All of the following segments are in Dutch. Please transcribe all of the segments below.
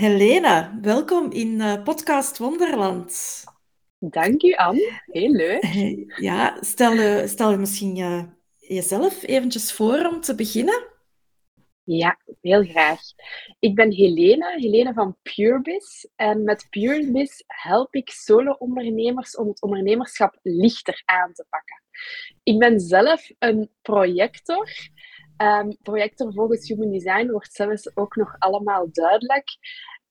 Helena, welkom in uh, Podcast Wonderland. Dank u, Anne. Heel leuk. Ja, stel je, stel je misschien uh, jezelf eventjes voor om te beginnen. Ja, heel graag. Ik ben Helena, Helena van PureBiz. En met PureBiz help ik solo-ondernemers om het ondernemerschap lichter aan te pakken. Ik ben zelf een projector. Um, projector volgens Human Design wordt zelfs ook nog allemaal duidelijk.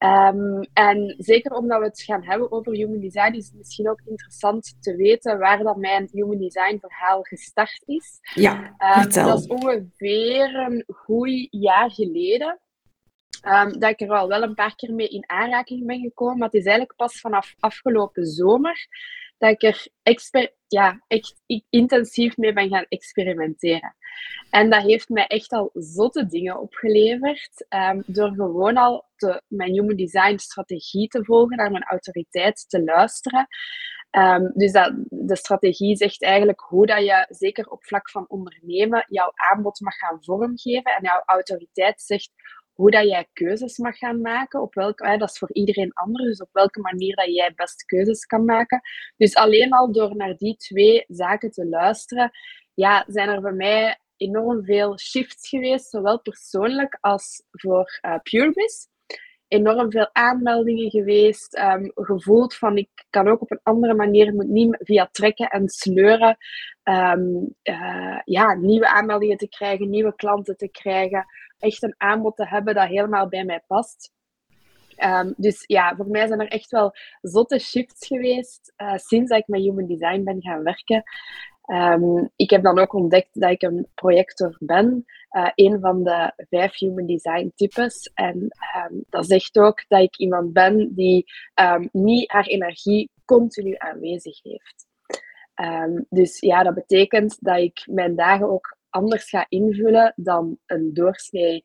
Um, en zeker omdat we het gaan hebben over human design, is het misschien ook interessant te weten waar dat mijn human design verhaal gestart is. Ja, um, Dat is ongeveer een goed jaar geleden. Um, dat ik er al wel een paar keer mee in aanraking ben gekomen. Maar het is eigenlijk pas vanaf afgelopen zomer dat ik er ja, echt intensief mee ben gaan experimenteren. En dat heeft mij echt al zotte dingen opgeleverd. Um, door gewoon al mijn human design strategie te volgen, naar mijn autoriteit te luisteren. Um, dus dat, de strategie zegt eigenlijk hoe dat je, zeker op vlak van ondernemen, jouw aanbod mag gaan vormgeven. En jouw autoriteit zegt hoe dat jij keuzes mag gaan maken. Op welke, dat is voor iedereen anders, dus op welke manier dat jij best keuzes kan maken. Dus alleen al door naar die twee zaken te luisteren, ja, zijn er bij mij enorm veel shifts geweest, zowel persoonlijk als voor uh. Enorm veel aanmeldingen geweest, um, gevoeld van ik kan ook op een andere manier, moet niet via trekken en sleuren, um, uh, ja, nieuwe aanmeldingen te krijgen, nieuwe klanten te krijgen, echt een aanbod te hebben dat helemaal bij mij past. Um, dus ja, voor mij zijn er echt wel zotte shifts geweest uh, sinds dat ik met Human Design ben gaan werken. Um, ik heb dan ook ontdekt dat ik een projector ben, uh, een van de vijf human design types. En um, dat zegt ook dat ik iemand ben die um, niet haar energie continu aanwezig heeft. dus ja, dat betekent dat ik mijn dagen ook anders ga invullen dan een doorsnee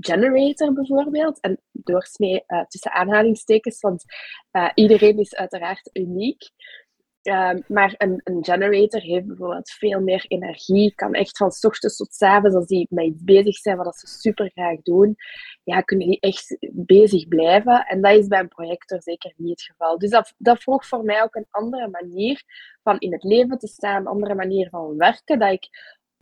generator bijvoorbeeld. En doorsnee uh, tussen aanhalingstekens, want uh, iedereen is uiteraard uniek. Um, maar een, een, generator heeft bijvoorbeeld veel meer energie, kan echt van ochtends tot s avonds, als die met iets bezig zijn wat ze super graag doen, ja, kunnen die echt bezig blijven. En dat is bij een projector zeker niet het geval. Dus dat, dat vroeg voor mij ook een andere manier van in het leven te staan, een andere manier van werken, dat ik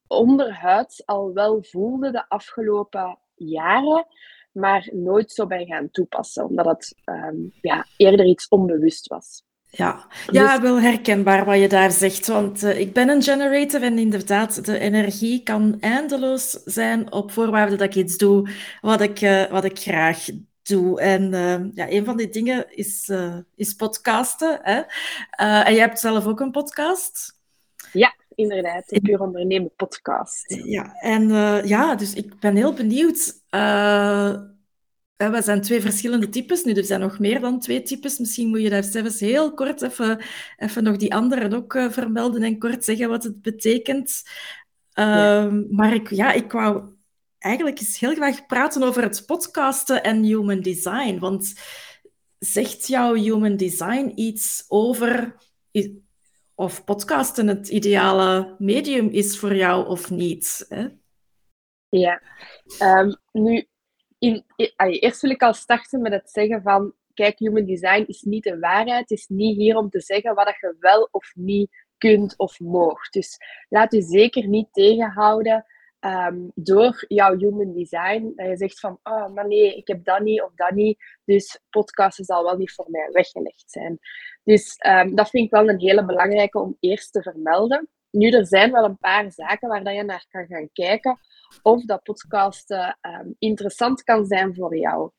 onderhuids al wel voelde de afgelopen jaren, maar nooit zo ben gaan toepassen, omdat het um, ja, eerder iets onbewust was. Ja. ja, dus- wel herkenbaar wat je daar zegt. Want uh, ik ben een generator en inderdaad, de energie kan eindeloos zijn op voorwaarde dat ik iets doe wat ik, uh, wat ik graag doe. En uh, ja, een van die dingen is, is podcasten. Hè? en jij hebt zelf ook een podcast? Ja, inderdaad. De Puur Ondernemen podcast. Ja, en ja, dus ik ben heel benieuwd we zijn twee verschillende types. Nu, er zijn nog meer dan twee types. Misschien moet je daar zelfs heel kort even, even nog die anderen ook uh, vermelden en kort zeggen wat het betekent. Ja. Uh, maar ik, ja, ik wou eigenlijk eens heel graag praten over het podcasten en human design. Want zegt jouw human design iets over of podcasten het ideale medium is voor jou of niet? Hè? Ja, um, nu in, eerst wil ik al starten met het zeggen van, kijk, human design is niet de waarheid. Het is niet hier om te zeggen wat je wel of niet kunt of moogt. Dus laat je zeker niet tegenhouden um, door jouw human design. Dat je zegt van, oh, maar nee, ik heb dat niet of dat niet. Dus podcasten zal wel niet voor mij weggelegd zijn. Dus um, dat vind ik wel een hele belangrijke om eerst te vermelden. Nu, er zijn wel een paar zaken waar je naar kan gaan kijken of dat podcasten um, interessant kan zijn voor jou.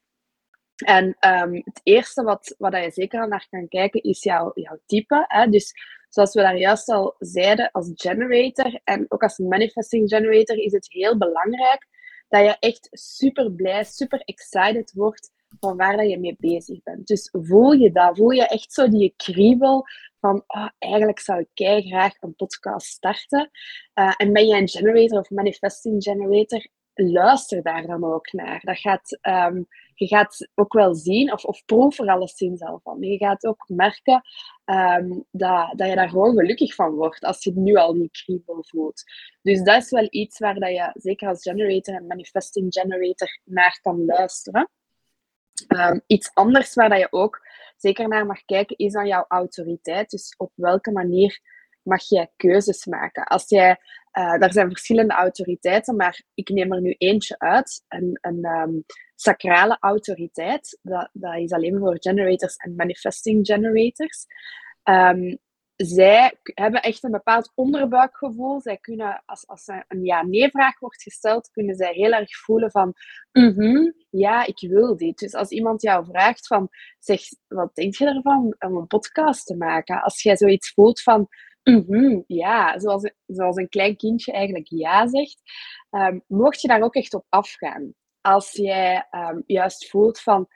En um, het eerste wat, wat je zeker naar kan kijken is jouw, jouw type. Hè? Dus zoals we daar juist al zeiden, als generator en ook als manifesting generator is het heel belangrijk dat je echt super blij, super excited wordt van waar dat je mee bezig bent. Dus voel je dat, voel je echt zo die kriebel van oh, eigenlijk zou ik graag een podcast starten. Uh, en ben je een generator of manifesting generator, luister daar dan ook naar. Dat gaat, um, je gaat ook wel zien, of, of proef er alleszins al van. Je gaat ook merken um, dat, dat je daar gewoon gelukkig van wordt als je nu al die kriebel voelt. Dus dat is wel iets waar dat je, zeker als generator en manifesting generator, naar kan luisteren. Um, iets anders waar dat je ook zeker naar mag kijken, is aan jouw autoriteit. Dus op welke manier mag jij keuzes maken? Als jij, uh, er zijn verschillende autoriteiten, maar ik neem er nu eentje uit. Een, een um, sacrale autoriteit, dat, dat is alleen voor generators en manifesting generators. Um, zij hebben echt een bepaald onderbuikgevoel. Zij kunnen, als, als een ja-nee-vraag wordt gesteld, kunnen zij heel erg voelen van, mm ja, ik wil dit. Dus als iemand jou vraagt van, zeg, wat denk je ervan om een podcast te maken? Als jij zoiets voelt van, mm ja, zoals, zoals een klein kindje eigenlijk ja zegt, um, mocht je daar ook echt op afgaan. Als jij um, juist voelt van,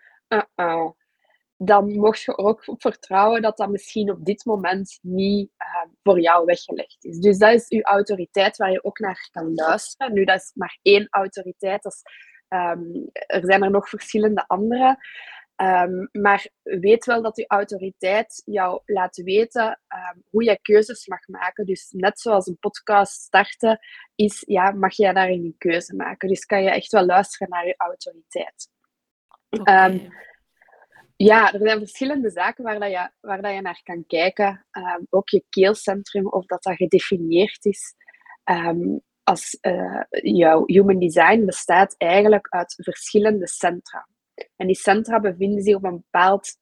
dan mocht je ook op vertrouwen dat dat misschien op dit moment niet uh, voor jou weggelegd is. Dus dat is uw autoriteit waar je ook naar kan luisteren. Nu, dat is maar één autoriteit. Dat is, um, er zijn er nog verschillende andere. Um, maar weet wel dat uw autoriteit jou laat weten um, hoe je keuzes mag maken. Dus net zoals een podcast starten, is, ja, mag jij daarin een keuze maken. Dus kan je echt wel luisteren naar je autoriteit. Okay ja, er zijn verschillende zaken waar, dat je, waar dat je naar kan kijken. Ehm, ook je keelcentrum, of dat dat gedefinieerd is. Um, als uh, jouw human design bestaat eigenlijk uit verschillende centra. En die centra bevinden zich op een bepaald,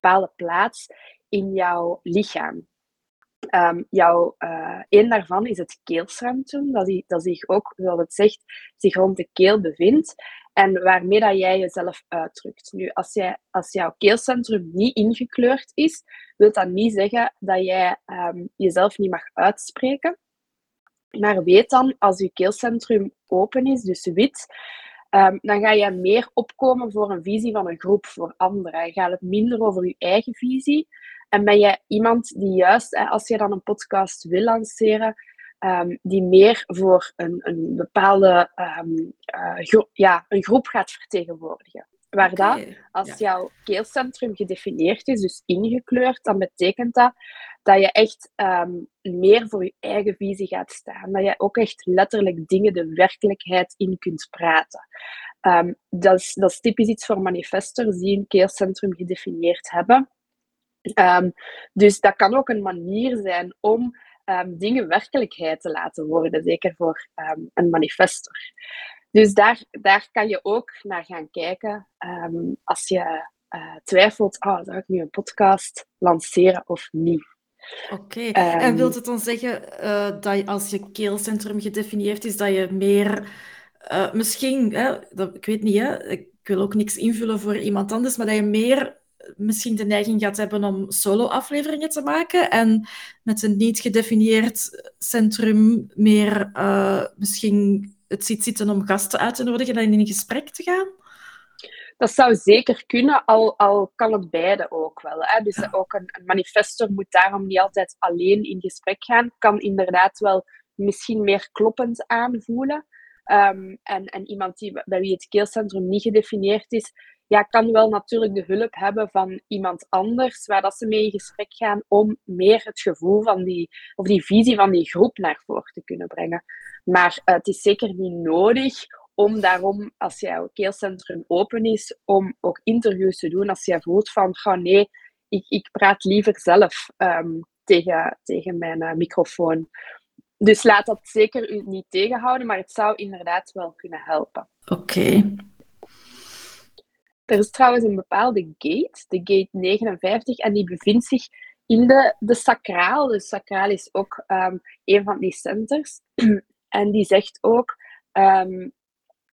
bepaalde plaats in jouw lichaam. Um, jouw, uh, een daarvan is het keelcentrum, dat, die, dat zich ook, zoals het zegt, zich rond de keel bevindt en waarmee dat jij jezelf uitdrukt. Nu, als, jij, als jouw keelcentrum niet ingekleurd is, wil dat niet zeggen dat jij um, jezelf niet mag uitspreken. Maar weet dan, als je keelcentrum open is, dus wit, um, dan ga je meer opkomen voor een visie van een groep, voor anderen. Je gaat het minder over je eigen visie. En ben je iemand die juist, als je dan een podcast wil lanceren, um, die meer voor een, een bepaalde um, uh, ja, een groep gaat vertegenwoordigen. Waar dat, als jouw keelcentrum gedefinieerd is, dus ingekleurd, dan betekent dat dat je echt um, meer voor je eigen visie gaat staan. Dat je ook echt letterlijk dingen de werkelijkheid in kunt praten. Um, dat, is, dat is typisch iets voor manifestors die een keelcentrum gedefinieerd hebben. Um, dus dat kan ook een manier zijn om um, dingen werkelijkheid te laten worden, zeker voor um, een manifestor. Dus daar, daar kan je ook naar gaan kijken als je uh, twijfelt, oh, zou ik nu een podcast lanceren of niet? Oké, okay. en wilt het dan zeggen uh, dat als je keelcentrum gedefinieerd is, dat je meer, uh, misschien, hè, dat, ik weet niet, hè, ik wil ook niks invullen voor iemand anders, maar dat je meer misschien de neiging gaat hebben om solo-afleveringen te maken en met een niet gedefinieerd centrum meer uh, misschien het ziet zitten om gasten uit te nodigen en in een gesprek te gaan? Dat zou zeker kunnen, al, al kan het beide ook wel. Hè. Dus ook een, een manifestor moet daarom niet altijd alleen in gesprek gaan. Kan inderdaad wel misschien meer kloppend aanvoelen. Um, en, en iemand die, bij wie het keelcentrum niet gedefinieerd is, ja, kan wel natuurlijk de hulp hebben van iemand anders, waar dat ze mee in gesprek gaan om meer het gevoel van die, of die visie van die groep naar voren te kunnen brengen. Maar uh, het is zeker niet nodig om daarom, als jouw keelcentrum open is, om ook interviews te doen als jij voelt van, oh nee, ik, ik praat liever zelf um, tegen, tegen mijn uh, microfoon. Dus laat dat zeker u niet tegenhouden, maar het zou inderdaad wel kunnen helpen. Oké. Er is trouwens een bepaalde gate, de gate 59, en die bevindt zich in de, de sacraal. Dus sacraal is ook um, een van die centers. en die zegt ook um,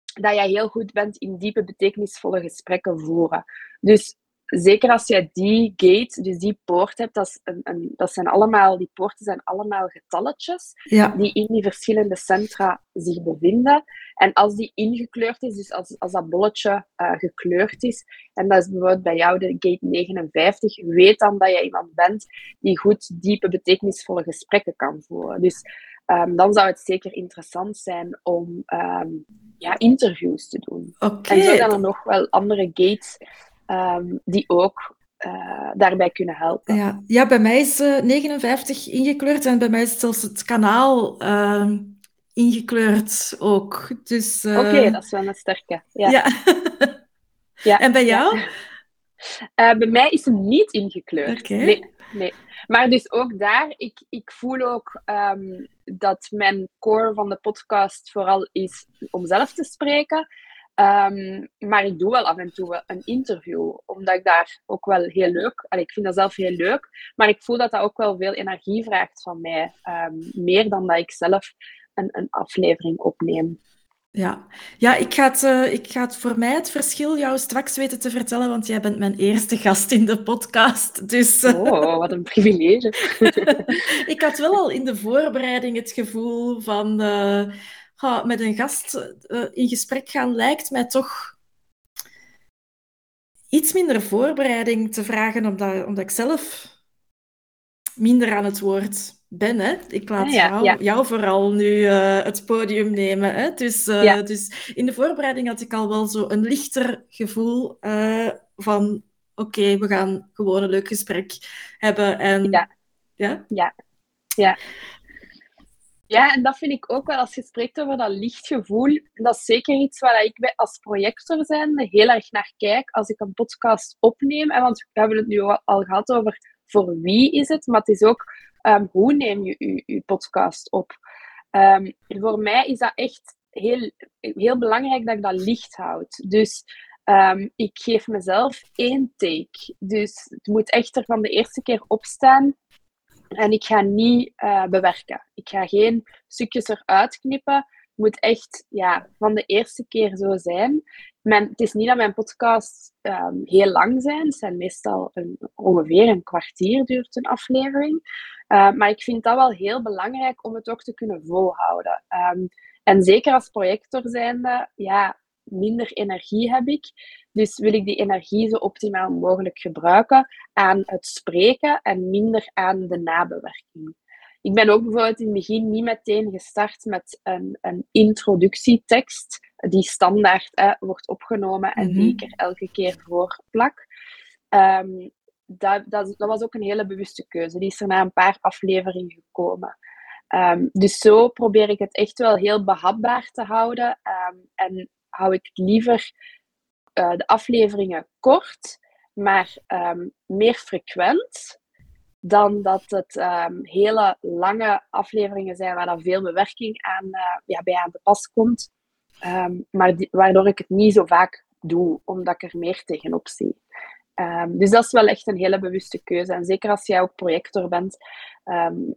dat jij heel goed bent in diepe, betekenisvolle gesprekken voeren. Dus zeker als je die gate, dus die poort hebt, dat, is een, een, dat zijn allemaal, die poorten zijn allemaal getalletjes die in die verschillende centra zich bevinden. En als die ingekleurd is, dus als, als dat bolletje uh, gekleurd is, en dat is bijvoorbeeld bij jou de gate 59, weet dan dat je iemand bent die goed diepe, betekenisvolle gesprekken kan voeren. Dus um, dan zou het zeker interessant zijn om um, ja, interviews te doen. Okay. En zo zijn er nog wel andere gates um, die ook uh, daarbij kunnen helpen. Ja, ja bij mij is uh, 59 ingekleurd en bij mij is zelfs het kanaal uh, ingekleurd ook. Dus, uh... Oké, okay, dat is wel een sterke. Ja. ja. ja. En bij jou? Ja. Bij mij is hem niet ingekleurd. Okay. Nee, nee. Maar dus ook daar, ik, ik voel ook um, dat mijn core van de podcast vooral is om zelf te spreken. Um, maar ik doe wel af en toe een interview, omdat ik daar ook wel heel leuk... Allee, ik vind dat zelf heel leuk, maar ik voel dat dat ook wel veel energie vraagt van mij. Um, meer dan dat ik zelf een, een aflevering opneem. Ja, ja ik, ga het, uh, ik ga het voor mij het verschil jou straks weten te vertellen, want jij bent mijn eerste gast in de podcast. Dus, uh... Oh, wat een privilege. ik had wel al in de voorbereiding het gevoel van... Uh, met een gast in gesprek gaan lijkt mij toch iets minder voorbereiding te vragen, omdat, omdat ik zelf minder aan het woord ben. Hè? Ik laat jou, jou, vooral nu uh, het podium nemen. Hè? Dus, uh, dus in de voorbereiding had ik al wel zo een lichter gevoel uh, van oké, we gaan gewoon een leuk gesprek hebben. En, ja. Ja? Ja. Ja. En dat vind ik ook wel, als je spreekt over dat lichtgevoel, dat is zeker iets waar ik als projector zijn heel erg naar kijk als ik een podcast opneem. En want we hebben het nu al gehad over voor wie is het, maar het is ook um, hoe neem je je podcast op. Um, voor mij is dat echt heel, heel belangrijk dat ik dat licht houd. Dus um, ik geef mezelf één take. Dus het moet echt er van de eerste keer op staan. En ik ga niet uh, bewerken. Ik ga geen stukjes eruit knippen. Het moet echt ja, van de eerste keer zo zijn. Mijn, het is niet dat mijn podcasts um, heel lang zijn. Het zijn meestal een, ongeveer een kwartier duurt een aflevering. Uh, maar ik vind dat wel heel belangrijk om het ook te kunnen volhouden. Um, en zeker als projector zijnde, ja, minder energie heb ik. Dus wil ik die energie zo optimaal mogelijk gebruiken aan het spreken en minder aan de nabewerking. Ik ben ook bijvoorbeeld in het begin niet meteen gestart met een, een introductietekst die standaard eh, wordt opgenomen en die ik er elke keer voor plak. Um, dat, dat, dat, was ook een hele bewuste keuze. Die is er na een paar afleveringen gekomen. Um, dus zo probeer ik het echt wel heel behapbaar te houden. Um, en hou ik liever uh, de afleveringen kort, maar um, meer frequent. Dan dat het hele lange afleveringen zijn waar dan veel bewerking aan, uh, ja, bij aan de pas komt. maar die, waardoor ik het niet zo vaak doe, omdat ik er meer tegenop zie. Dus dat is wel echt een hele bewuste keuze. En zeker als jij ook projector bent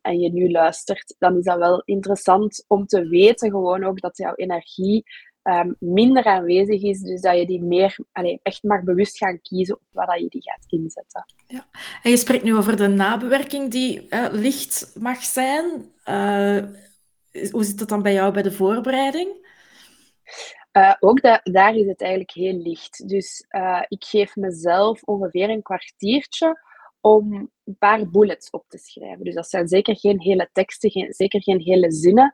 en je nu luistert, dan is dat wel interessant om te weten gewoon ook dat jouw energie um, minder aanwezig is. Dus dat je die meer allez, echt mag bewust gaan kiezen op waar dat je die gaat inzetten. Ja. En je spreekt nu over de nabewerking die uh, licht mag zijn. Uh, hoe zit dat dan bij jou bij de voorbereiding? Uh, ook da daar is het eigenlijk heel licht. Dus uh, ik geef mezelf ongeveer een kwartiertje om een paar bullets op te schrijven. Dus dat zijn zeker geen hele teksten, geen, zeker geen hele zinnen.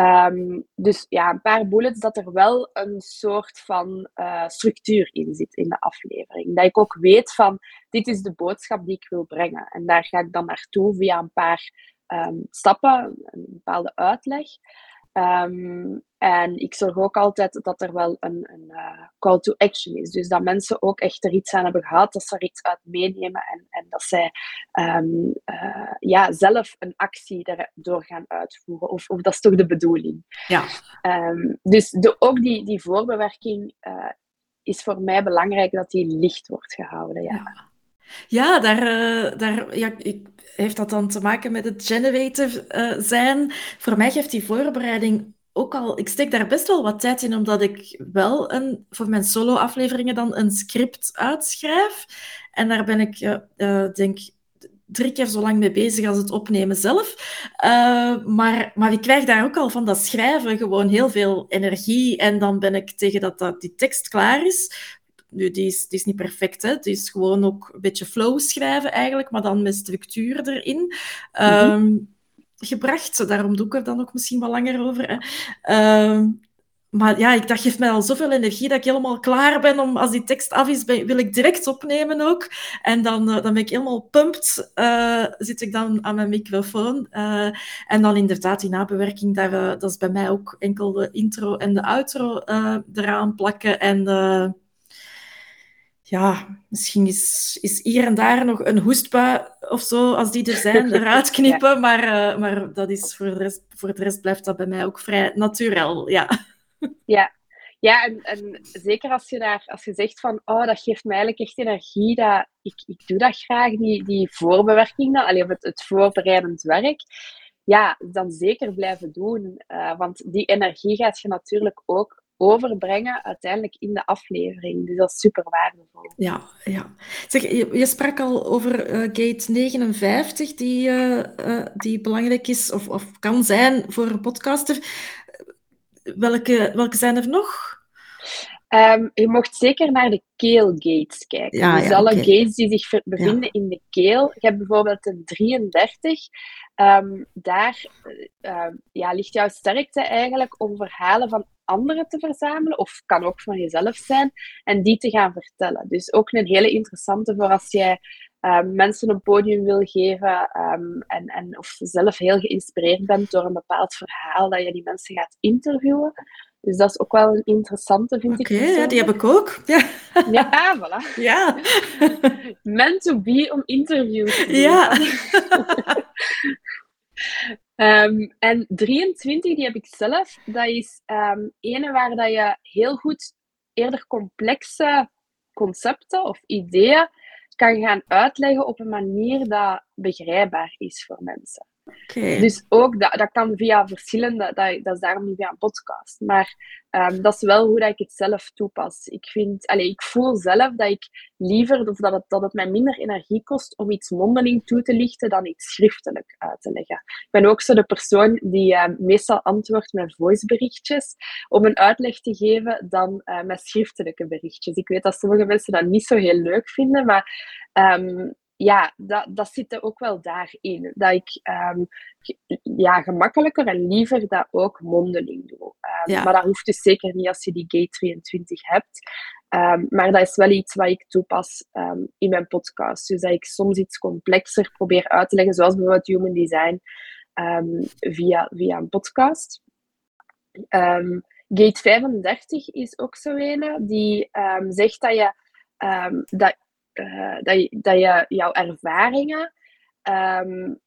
Um, dus ja, een paar bullets dat er wel een soort van uh, structuur in zit in de aflevering. Dat ik ook weet van, dit is de boodschap die ik wil brengen. En daar ga ik dan naartoe via een paar um, stappen, een bepaalde uitleg. Um, en ik zorg ook altijd dat er wel een, een uh, call to action is. Dus dat mensen ook echt er iets aan hebben gehad, dat ze er iets uit meenemen en, en dat zij um, uh, ja, zelf een actie erdoor gaan uitvoeren. Of, of dat is toch de bedoeling. Ja. Um, dus de, ook die, die voorbewerking uh, is voor mij belangrijk dat die licht wordt gehouden. Ja. ja. Ja, daar, uh, daar ja, ik, heeft dat dan te maken met het generative uh, zijn. Voor mij geeft die voorbereiding ook al, ik steek daar best wel wat tijd in, omdat ik wel een, voor mijn solo-afleveringen dan een script uitschrijf. En daar ben ik, uh, denk drie keer zo lang mee bezig als het opnemen zelf. Uh, maar, maar ik krijg daar ook al van dat schrijven gewoon heel veel energie. En dan ben ik tegen dat, dat die tekst klaar is. Nu, die is, die is niet perfect, hè. Het is gewoon ook een beetje flow schrijven eigenlijk, maar dan met structuur erin. Mm -hmm. gebracht. Daarom doe ik er dan ook misschien wat langer over. Hè. Uh, maar ja, ik, dat geeft mij al zoveel energie dat ik helemaal klaar ben om, als die tekst af is, wil ik direct opnemen ook. En dan, uh, dan ben ik helemaal pumped, uh, zit ik dan aan mijn microfoon. Uh, en dan inderdaad, die nabewerking, daar, dat is bij mij ook enkel de intro en de outro eraan plakken. En ja, misschien is, is hier en daar nog een hoestbui of zo, als die er zijn, eruit knippen. ja. maar, maar dat is voor de, rest, voor de rest blijft dat bij mij ook vrij natuurlijk, ja. Ja, ja en, en zeker als je, daar, als je zegt van, oh, dat geeft mij eigenlijk echt energie, dat, ik, ik doe dat graag, die, die voorbewerking dan, alleen het, het voorbereidend werk, ja, dan zeker blijven doen. Uh, want die energie gaat je natuurlijk ook overbrengen uiteindelijk in de aflevering. Dus dat is super waardevol. Ja, ja. Zeg, je, je sprak al over uh, gate 59, die, uh, uh, die belangrijk is of, of kan zijn voor een podcaster. Welke, welke zijn er nog? Um, je mocht zeker naar de keelgates kijken. Ja, dus ja, alle okay. gates die zich bevinden ja. in de keel. Je hebt bijvoorbeeld de 33. Um, daar uh, ja, ligt jouw sterkte eigenlijk om verhalen van anderen te verzamelen, of kan ook van jezelf zijn, en die te gaan vertellen. Dus ook een hele interessante voor als jij um, mensen een podium wil geven um, en, en of zelf heel geïnspireerd bent door een bepaald verhaal dat je die mensen gaat interviewen. Dus dat is ook wel een interessante, vind okay, ik. Oké, die heb ik ook. Ja, ja voilà. Ja. Meant to be om interviews te doen. Ja. um, en 23, die heb ik zelf. Dat is um, ene waar dat je heel goed eerder complexe concepten of ideeën kan gaan uitleggen op een manier dat begrijpbaar is voor mensen. Dus ook, dat, dat kan via verschillende, dat, dat is daarom niet via een podcast. Maar um, dat is wel hoe dat ik het zelf toepas. Ik, vind, allez, ik voel zelf dat ik liever, of dat het, dat het mij minder energie kost om iets mondeling toe te lichten dan iets schriftelijk uit te leggen. Ik ben ook zo de persoon die uh, meestal antwoordt met voiceberichtjes om een uitleg te geven dan uh, met schriftelijke berichtjes. Ik weet dat sommige mensen dat niet zo heel leuk vinden, maar um, ja, dat, dat zit er ook wel daarin. Dat ik um, ja, gemakkelijker en liever dat ook mondeling doe. Um, ja. Maar dat hoeft dus zeker niet als je die Gate 23 hebt. Um, maar dat is wel iets wat ik toepas in mijn podcast. Dus dat ik soms iets complexer probeer uit te leggen, zoals bijvoorbeeld Human Design, via, via een podcast. Gate 35 is ook zo een die zegt dat je dat uh, dat, je, dat je jouw ervaringen um,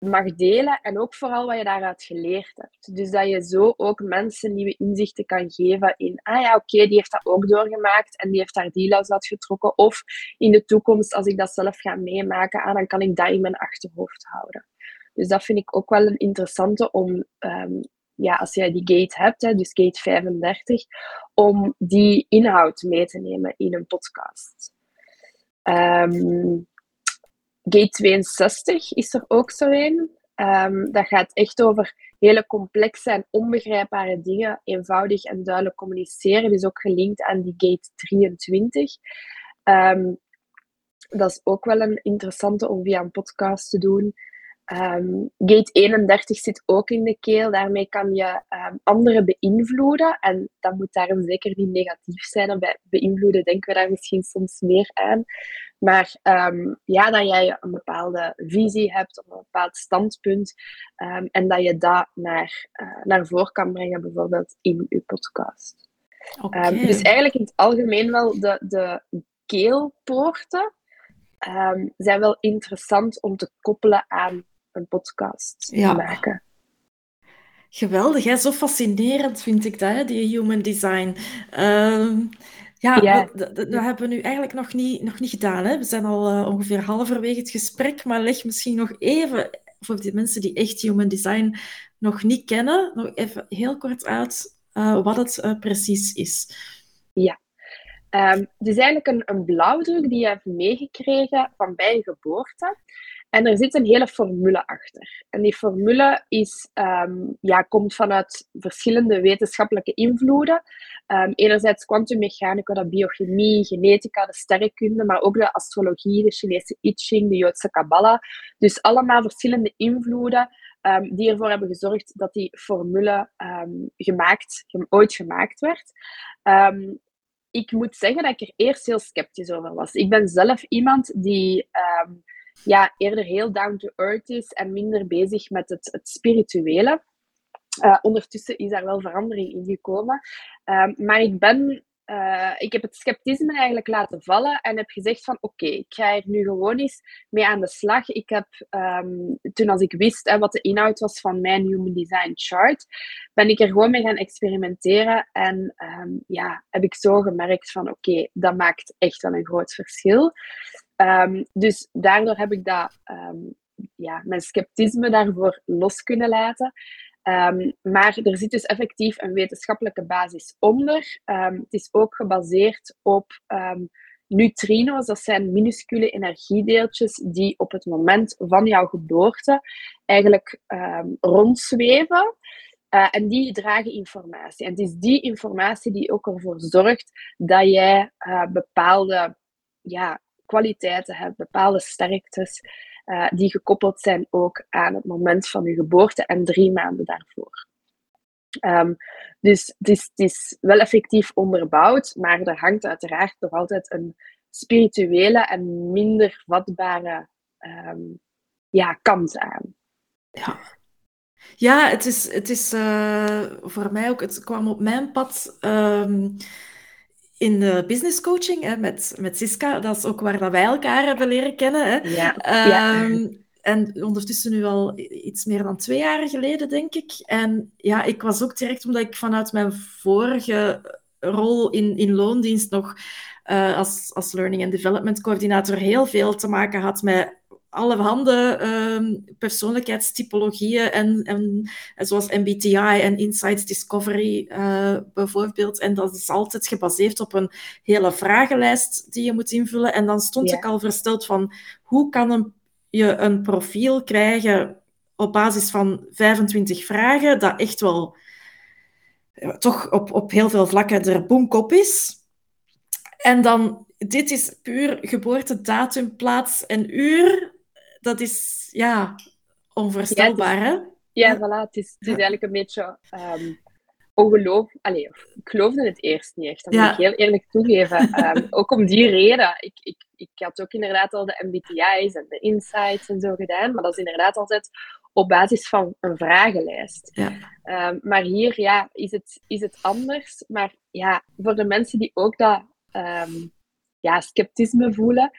mag delen en ook vooral wat je daaruit geleerd hebt. Dus dat je zo ook mensen nieuwe inzichten kan geven in, ah ja, oké, die heeft dat ook doorgemaakt en die heeft daar die les uit getrokken. Of in de toekomst, als ik dat zelf ga meemaken, ah, dan kan ik dat in mijn achterhoofd houden. Dus dat vind ik ook wel een interessante om, um, ja, als jij die gate hebt, hè, dus gate 35, om die inhoud mee te nemen in een podcast. Um, Gate 62 is er ook zo een. Um, dat gaat echt over hele complexe en onbegrijpbare dingen eenvoudig en duidelijk communiceren. Dus ook gelinkt aan die Gate 23. Um, ehm, dat is ook wel een interessante om via een podcast te doen. Um, gate 31 zit ook in de keel. Daarmee kan je um, anderen beïnvloeden. En dat moet daarom zeker niet negatief zijn. bij beïnvloeden denken we daar misschien soms meer aan. Maar um, ja, dat jij een bepaalde visie hebt of een bepaald standpunt. en dat je dat naar, uh, naar voren kan brengen, bijvoorbeeld in je podcast. Okay. dus eigenlijk in het algemeen wel de, de keelpoorten. zijn wel interessant om te koppelen aan een podcast ja. maken. Geweldig, hè? zo fascinerend vind ik dat, hè? die human design. Uh, ja, ja. Dat, dat, dat, hebben we nu eigenlijk nog niet, nog niet gedaan. Hè? We zijn al uh, ongeveer halverwege het gesprek, maar leg misschien nog even voor die mensen die echt human design nog niet kennen, nog even heel kort uit uh, wat het uh, precies is. Ja, um, het is eigenlijk een, een blauwdruk die je hebt meegekregen van bij je geboorte. En er zit een hele formule achter. En die formule is, um, ja, komt vanuit verschillende wetenschappelijke invloeden. Um, enerzijds kwantummechanica, de biochemie, genetica, de sterrenkunde, maar ook de astrologie, de Chinese I Ching, de Joodse Kabbalah. Dus allemaal verschillende invloeden um, die ervoor hebben gezorgd dat die formule gemaakt, ooit gemaakt werd ik moet zeggen dat ik er eerst heel sceptisch over was. Ik ben zelf iemand die ja, eerder heel down to earth is en minder bezig met het, het spirituele. Uh, ondertussen is daar wel verandering in gekomen. Uh, maar ik ben uh, ik heb het sceptisme eigenlijk laten vallen en heb gezegd van oké, ik ga er nu gewoon eens mee aan de slag. Ik heb um, toen als ik wist hè, wat de inhoud was van mijn Human Design Chart, ben ik er gewoon mee gaan experimenteren en um, ja, heb ik zo gemerkt van oké, dat maakt echt wel een groot verschil. Um, dus daardoor heb ik dat, ja, mijn sceptisme daarvoor los kunnen laten. Um, maar er zit dus effectief een wetenschappelijke basis onder. Het is ook gebaseerd op neutrino's, dat zijn minuscule energiedeeltjes die op het moment van jouw geboorte eigenlijk rondzweven. Uh, en die dragen informatie. En het is die informatie die ook ervoor zorgt dat jij uh, bepaalde ja, kwaliteiten hebt, bepaalde sterktes. Eh, die gekoppeld zijn ook aan het moment van je geboorte en drie maanden daarvoor. Um, dus het is, is, wel effectief onderbouwd, maar er hangt uiteraard nog altijd een spirituele en minder vatbare um, ja, kant aan. Ja. Ja, het is, het is uh, voor mij ook, het kwam op mijn pad. Um, in de business coaching hè, met, met Siska. Dat is ook waar dat wij elkaar hebben leren kennen. Hè. Ja, ehm, En ondertussen nu al iets meer dan twee jaar geleden, denk ik. En ja, ik was ook direct, omdat ik vanuit mijn vorige rol in, in loondienst nog uh, als, als learning and development coördinator heel veel te maken had met allerhande um, persoonlijkheidstypologieën en, en, zoals MBTI en Insights Discovery uh, bijvoorbeeld. En dat is altijd gebaseerd op een hele vragenlijst die je moet invullen. En dan stond ik al versteld van hoe kan een, je een profiel krijgen op basis van 25 vragen dat echt wel toch op, op heel veel vlakken er boemkop is. En dan, dit is puur geboortedatum, plaats en uur dat is ja, onvoorstelbaar, ja, hè? Ja, voilà. Het is, het is eigenlijk een beetje um, ongeloof... Allee, ik geloofde het eerst niet echt, dat moet ik heel eerlijk toegeven. Um, ook om die reden. Ik, ik, ik had ook inderdaad al de MBTI's en de insights en zo gedaan, maar dat is inderdaad altijd op basis van een vragenlijst. Ja. Um, maar hier ja, is, het, is het anders. Maar ja, voor de mensen die ook dat um, ja, sceptisme voelen,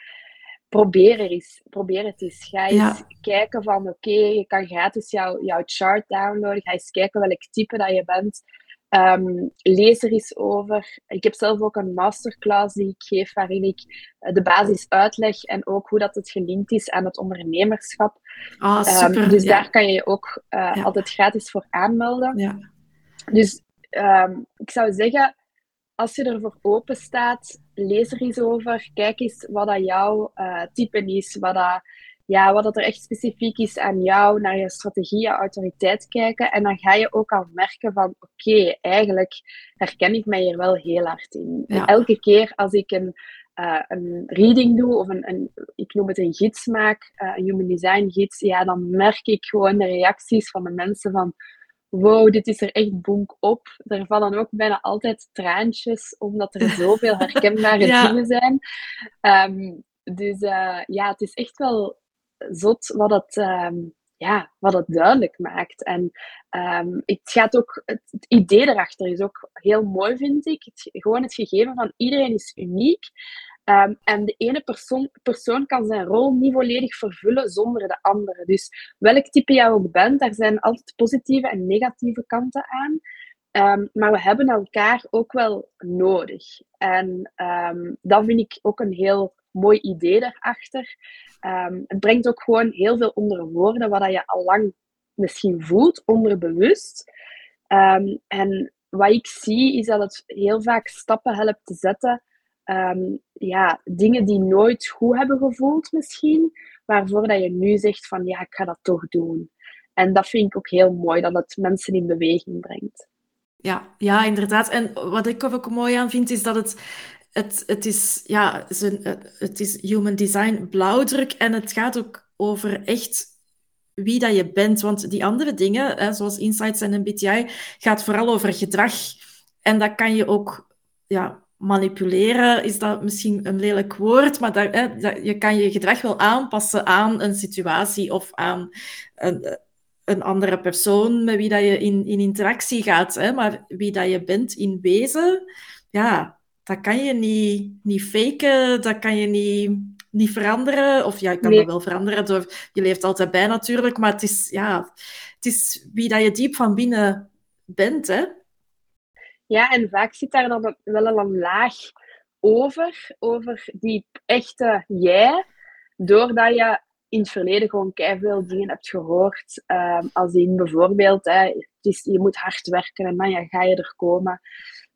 probeer, er eens, probeer het eens. Ga eens kijken van, oké, je kan gratis jouw, jouw chart downloaden. Ga eens kijken welk type dat je bent. Um, lees er eens over. Ik heb zelf ook een masterclass die ik geef, waarin ik eh, de basis uitleg en ook hoe dat het gelinkt is aan het ondernemerschap. Ah, super. dus daar kan je je ook uh, altijd gratis voor aanmelden. Ja. Dus um, ik zou zeggen, als je ervoor open staat, lees er eens over. Kijk eens wat dat jouw uh, type is, wat, dat, ja, wat dat er echt specifiek is aan jou, naar je strategie, je autoriteit kijken. En dan ga je ook al merken van, oké, eigenlijk herken ik mij hier wel heel hard in. elke keer als ik een, uh, een reading doe, of een, een, ik noem het een gids maak, uh, een human design gids, ja, dan merk ik gewoon de reacties van de mensen van wow, dit is er echt bonk op. Er vallen ook bijna altijd traantjes, omdat er zoveel herkenbare dingen zijn. Ehm, dus uh, ja, het is echt wel zot wat het, um, ja, wat het duidelijk maakt. En um, het gaat ook, het, het, idee erachter is ook heel mooi, vind ik. Het, gewoon het gegeven van iedereen is uniek. Um, en de ene persoon, kan zijn rol niet volledig vervullen zonder de andere. Dus welk type jij ook bent, daar zijn altijd positieve en negatieve kanten aan. Um, maar we hebben elkaar ook wel nodig. En um, dat vind ik ook een heel mooi idee daarachter. ehm, het brengt ook gewoon heel veel onder woorden wat je al lang misschien voelt, onderbewust. En wat ik zie, is dat het heel vaak stappen helpt te zetten. Um, ja, dingen die nooit goed hebben gevoeld misschien, waarvoor dat je nu zegt van ja, ik ga dat toch doen. En dat vind ik ook heel mooi, dat het mensen in beweging brengt. Ja, ja, inderdaad. En wat ik ook mooi aan vind, is dat het, het, het, is, ja, het is human design blauwdruk en het gaat ook over echt wie dat je bent. Want die andere dingen, hè, zoals insights en MBTI, gaat vooral over gedrag. En dat kan je ook ja, manipuleren, is dat misschien een lelijk woord, maar dat, hè, dat, je kan je gedrag wel aanpassen aan een situatie of aan een, een andere persoon met wie dat je in, in interactie gaat. Hè? Maar wie dat je bent in wezen, ja, dat kan je niet, niet faken, dat kan je niet, niet veranderen. Of ja, je kan dat wel veranderen, door, je leeft altijd bij natuurlijk, maar het is, ja, het is wie dat je diep van binnen bent. Hè? Ja, en vaak zit daar dan wel een laag over, over die echte jij, doordat je in het verleden gewoon veel dingen hebt gehoord. Um, als in bijvoorbeeld, hè, het is, je moet hard werken en dan ga je er komen.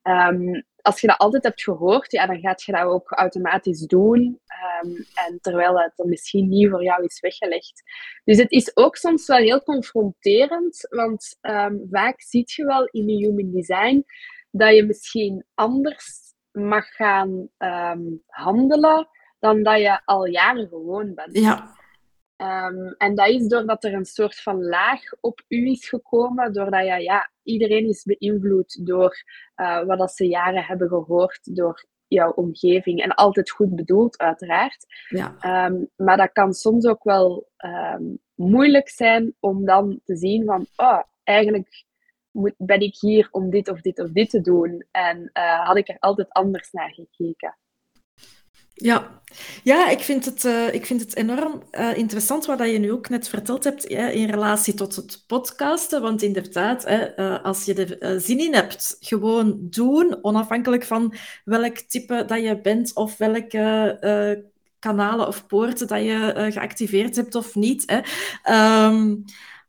Um, als je dat altijd hebt gehoord, ja, dan gaat je dat ook automatisch doen. Um, en terwijl het dan misschien niet voor jou is weggelegd. Dus het is ook soms wel heel confronterend, want vaak zie je wel in je human design dat je misschien anders mag gaan handelen dan dat je al jaren gewoon bent. Ja, Um, en dat is doordat er een soort van laag op u is gekomen, doordat je, ja, iedereen is beïnvloed door uh, wat dat ze jaren hebben gehoord door jouw omgeving. En altijd goed bedoeld, uiteraard. Ja. Um, maar dat kan soms ook wel moeilijk zijn om dan te zien van, oh, eigenlijk ben ik hier om dit of dit of dit te doen. En uh, had ik er altijd anders naar gekeken. Ja, ja ik, vind het, uh, ik vind het enorm uh, interessant wat je nu ook net verteld hebt ja, in relatie tot het podcasten. Want inderdaad, hè, als je er zin in hebt, gewoon doen, onafhankelijk van welk type dat je bent of welke kanalen of poorten dat je geactiveerd hebt of niet. Hè. Um,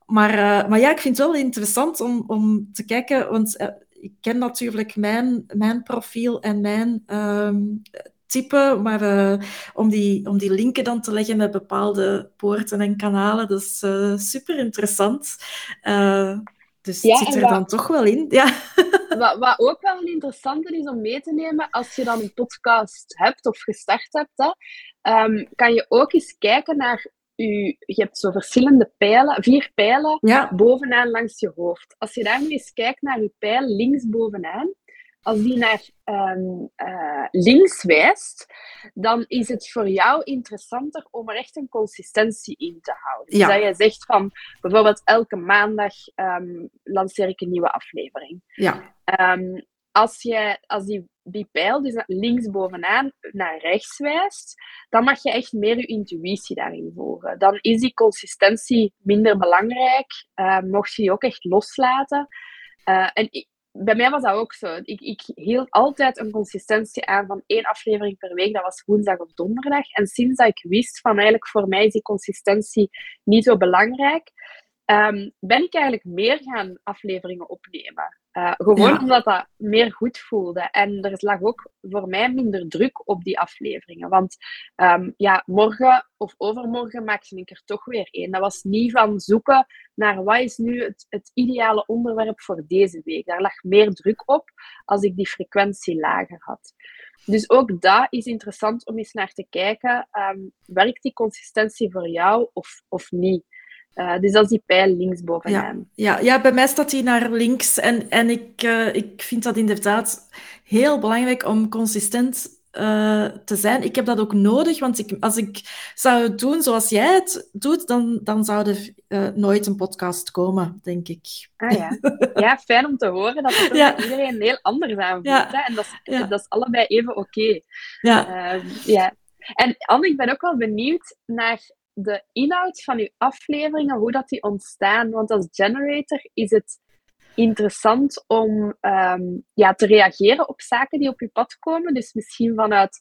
maar, maar ja, ik vind het wel interessant om, om te kijken, want ik ken natuurlijk mijn, mijn profiel en mijn um, type, maar uh, om, die, om die linken dan te leggen met bepaalde poorten en kanalen, dat is super interessant. Dus ja, het zit er wat, dan toch wel in. Ja. Wat, wat ook wel een interessante is om mee te nemen, als je dan een podcast hebt of gestart hebt, hè, um, kan je ook eens kijken naar je, je hebt zo verschillende pijlen, vier pijlen ja. bovenaan langs je hoofd. Als je daar nu eens kijkt naar je pijl links bovenaan, als die naar um, uh, links wijst, dan is het voor jou interessanter om er echt een consistentie in te houden. Ja. Dus dat je zegt van, bijvoorbeeld elke maandag um, lanceer ik een nieuwe aflevering. Ja. Um, als, je, als die, pijl dus links bovenaan naar rechts wijst, dan mag je echt meer je intuïtie daarin volgen. Dan is die consistentie minder belangrijk. Uh, mocht je die ook echt loslaten. Uh, en bij mij was dat ook zo. Ik, ik hield altijd een consistentie aan van één aflevering per week. Dat was woensdag of donderdag. En sinds dat ik wist van eigenlijk voor mij is die consistentie niet zo belangrijk, um, ben ik eigenlijk meer gaan afleveringen opnemen. Uh, gewoon ja. omdat dat meer goed voelde. En er lag ook voor mij minder druk op die afleveringen. Want um, ja, morgen of overmorgen maakte ik er toch weer één. Dat was niet van zoeken naar wat is nu het, het ideale onderwerp voor deze week. Daar lag meer druk op als ik die frequentie lager had. Dus ook dat is interessant om eens naar te kijken. Um, werkt die consistentie voor jou of, of niet? Uh, dus dat is die pijl links bovenaan. Ja, ja, ja, bij mij staat die naar links. En, en ik, uh, ik vind dat inderdaad heel belangrijk om consistent uh, te zijn. Ik heb dat ook nodig, want ik, als ik zou het doen zoals jij het doet, dan, dan zou er nooit een podcast komen, denk ik. Ah ja. Ja, fijn om te horen dat het ja. iedereen heel anders aanvoelt. Ja. Hè? En dat is, ja. dat is allebei even oké. Okay. Ja. ja. En Anne, ik ben ook wel benieuwd naar de inhoud van uw afleveringen, hoe dat die ontstaan. Want als generator is het interessant om um, ja, te reageren op zaken die op je pad komen. Dus misschien vanuit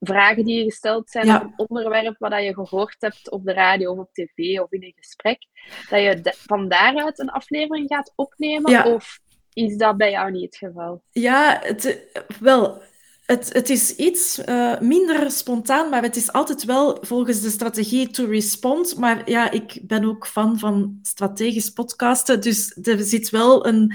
vragen die je gesteld zijn, ja. een onderwerp wat je gehoord hebt op de radio of op tv of in een gesprek, dat je van daaruit een aflevering gaat opnemen? Of is dat bij jou niet het geval? Ja, het, wel, het, het is iets uh, minder spontaan, maar het is altijd wel volgens de strategie to respond. Maar ja, ik ben ook fan van strategisch podcasten, dus er zit wel een...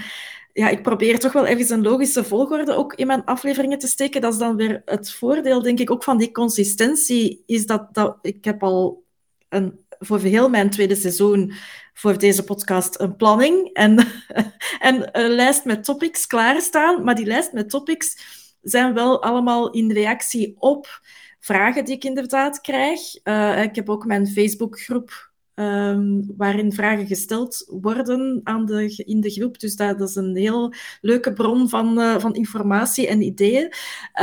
Ja, ik probeer toch wel ergens een logische volgorde ook in mijn afleveringen te steken. Dat is dan weer het voordeel, denk ik, ook van die consistentie. Is dat, dat ik heb al een, voor heel mijn tweede seizoen voor deze podcast een planning en, en een lijst met topics klaarstaan. Maar die lijst met topics zijn wel allemaal in reactie op vragen die ik inderdaad krijg. Uh, ik heb ook mijn Facebookgroep um, waarin vragen gesteld worden aan de, in de groep. Dus dat, is een heel leuke bron van, uh, van informatie en ideeën.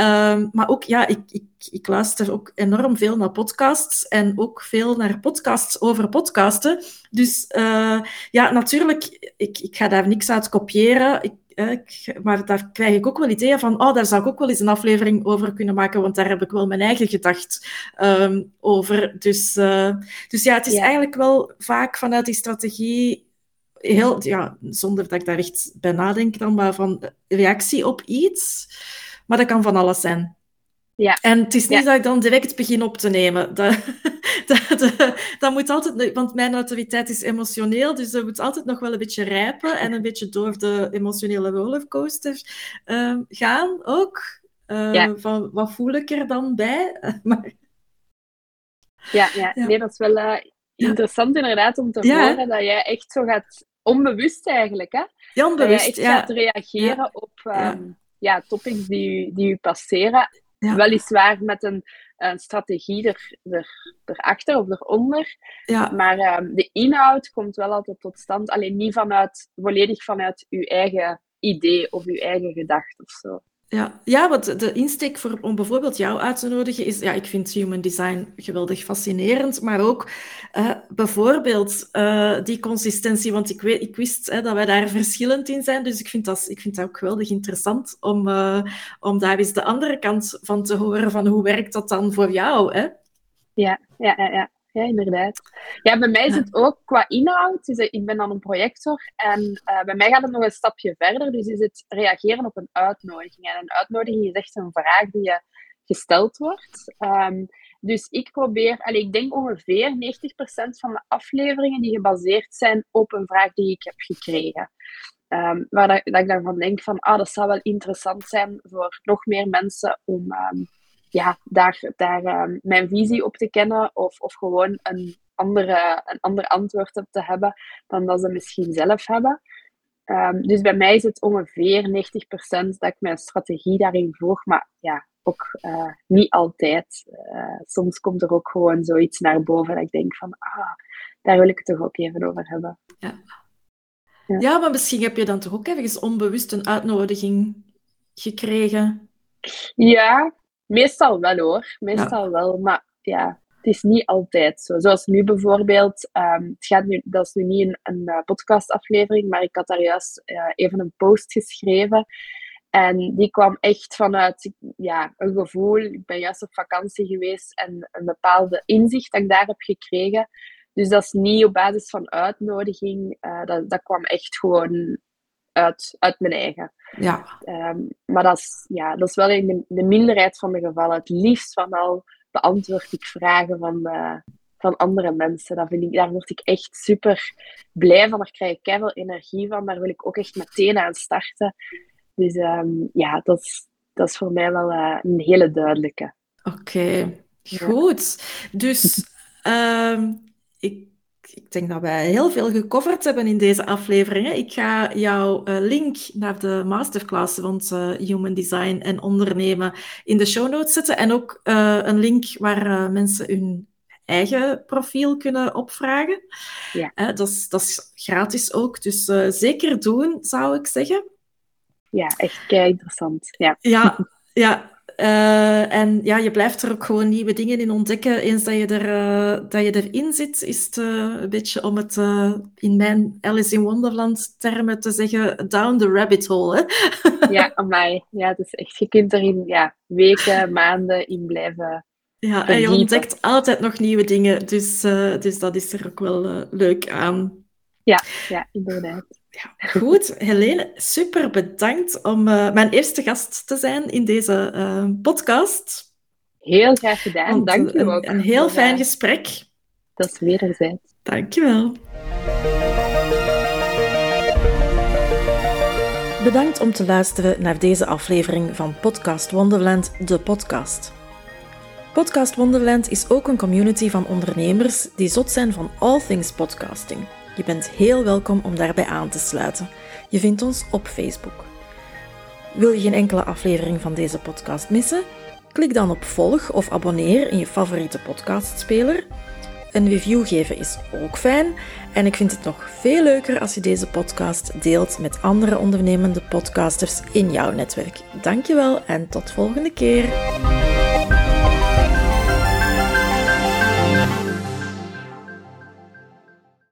Um, maar ook, ja, ik, ik, ik luister ook enorm veel naar podcasts en ook veel naar podcasts over podcasten. Dus uh, ja, natuurlijk, ik, ik ga daar niks uit kopiëren. Maar daar krijg ik ook wel ideeën van, oh, daar zou ik ook wel eens een aflevering over kunnen maken, want daar heb ik wel mijn eigen gedacht um, over. Dus, uh, dus ja, het is eigenlijk wel vaak vanuit die strategie, heel, ja, zonder dat ik daar echt bij nadenk dan, maar van reactie op iets. Maar dat kan van alles zijn. Ja. En het is niet dat ik dan direct begin op te nemen. Dat, dat, dat, moet altijd, want mijn autoriteit is emotioneel, dus dat moet altijd nog wel een beetje rijpen en een beetje door de emotionele rollercoaster uh, gaan ook. Uh, van, wat voel ik er dan bij? maar... ja, ja, nee, dat is wel uh, interessant inderdaad om te horen dat jij echt zo gaat, onbewust eigenlijk, hè? Ja, onbewust, dat echt gaat reageren op um, ja. topics die, die u passeren ja. Weliswaar met een, een strategie er, er, erachter of eronder. Ja. Maar um, de inhoud komt wel altijd tot stand. Alleen niet vanuit, volledig vanuit uw eigen idee of uw eigen gedachte of zo. Ja, ja want de insteek voor, om bijvoorbeeld jou uit te nodigen is, ja, ik vind human design geweldig fascinerend, maar ook uh, bijvoorbeeld uh, die consistentie, want ik, weet, ik wist hè, dat wij daar verschillend in zijn, dus ik vind dat, ik vind dat ook geweldig interessant om, uh, om daar eens de andere kant van te horen, van hoe werkt dat dan voor jou? Hè? Ja, ja, ja. ja ja, inderdaad. Ja, bij mij is het ook qua inhoud. Dus ik ben dan een projector en uh, bij mij gaat het nog een stapje verder. Dus is het reageren op een uitnodiging. En een uitnodiging is echt een vraag die je gesteld wordt. Um, dus ik probeer, allee, ik denk ongeveer 90% van de afleveringen die gebaseerd zijn op een vraag die ik heb gekregen. Um, waar dat, dat, ik daarvan denk van, ah, dat zou wel interessant zijn voor nog meer mensen om um, ja, daar, daar um, mijn visie op te kennen of, of gewoon een, andere, een ander antwoord op te hebben dan dat ze misschien zelf hebben. Um, dus bij mij is het ongeveer 90% dat ik mijn strategie daarin volg, maar ja, ook uh, niet altijd. Uh, soms komt er ook gewoon zoiets naar boven dat ik denk van, ah, daar wil ik het toch ook even over hebben. Ja. Ja. ja, maar misschien heb je dan toch ook ergens onbewust een uitnodiging gekregen? Ja, Meestal wel hoor, meestal wel. Maar ja, het is niet altijd zo. Zoals nu bijvoorbeeld, um, het gaat nu, dat is nu niet een, een uh, podcastaflevering, maar ik had daar juist uh, even een post geschreven. En die kwam echt vanuit ja, een gevoel. Ik ben juist op vakantie geweest en een bepaalde inzicht dat ik daar heb gekregen. Dus dat is niet op basis van uitnodiging. Uh, dat, dat kwam echt gewoon uit, uit mijn eigen. Ja. Um, maar dat is, ja, dat is wel in de, de, minderheid van de gevallen. Het liefst van al beantwoord ik vragen van, uh, van andere mensen. Dat vind ik, daar word ik echt super blij van. Daar krijg ik veel energie van. Daar wil ik ook echt meteen aan starten. Dus um, ja, dat is, dat is voor mij wel uh, een hele duidelijke. Oké, okay. goed. Dus um, ik ik denk dat wij heel veel gecoverd hebben in deze aflevering. Ik ga jouw uh, link naar de masterclass rond uh, Human Design en ondernemen in de show notes zetten. En ook uh, een link waar mensen hun eigen profiel kunnen opvragen. Ja. dat, is, dat is gratis ook, dus zeker doen, zou ik zeggen. Ja, echt kei interessant. Ja. ja, ja Uh, en ja, je blijft er ook gewoon nieuwe dingen in ontdekken. Eens dat je, er, uh, dat je erin zit, is het uh, een beetje om het in mijn Alice in Wonderland termen te zeggen, down the rabbit hole. Hè? ja, amai. Ja, dus echt, je kunt erin ja, weken, maanden in blijven Ja, en je ontdekt altijd nog nieuwe dingen. Dus, dus dat is er ook wel leuk aan. Ja, ja inderdaad. Ja, goed, Helene, super bedankt om uh, mijn eerste gast te zijn in deze uh, podcast. Heel graag gedaan, dank je ook. Een heel fijn gesprek. Dat is wederzijds. Dank je wel. Bedankt om te luisteren naar deze aflevering van Podcast Wonderland, de podcast. Podcast Wonderland is ook een community van ondernemers die zot zijn van all things podcasting. Je bent heel welkom om daarbij aan te sluiten. Je vindt ons op Facebook. Wil je geen enkele aflevering van deze podcast missen? Klik dan op volg of abonneer in je favoriete podcastspeler. Een review geven is ook fijn en ik vind het nog veel leuker als je deze podcast deelt met andere ondernemende podcasters in jouw netwerk. Dankjewel en tot volgende keer.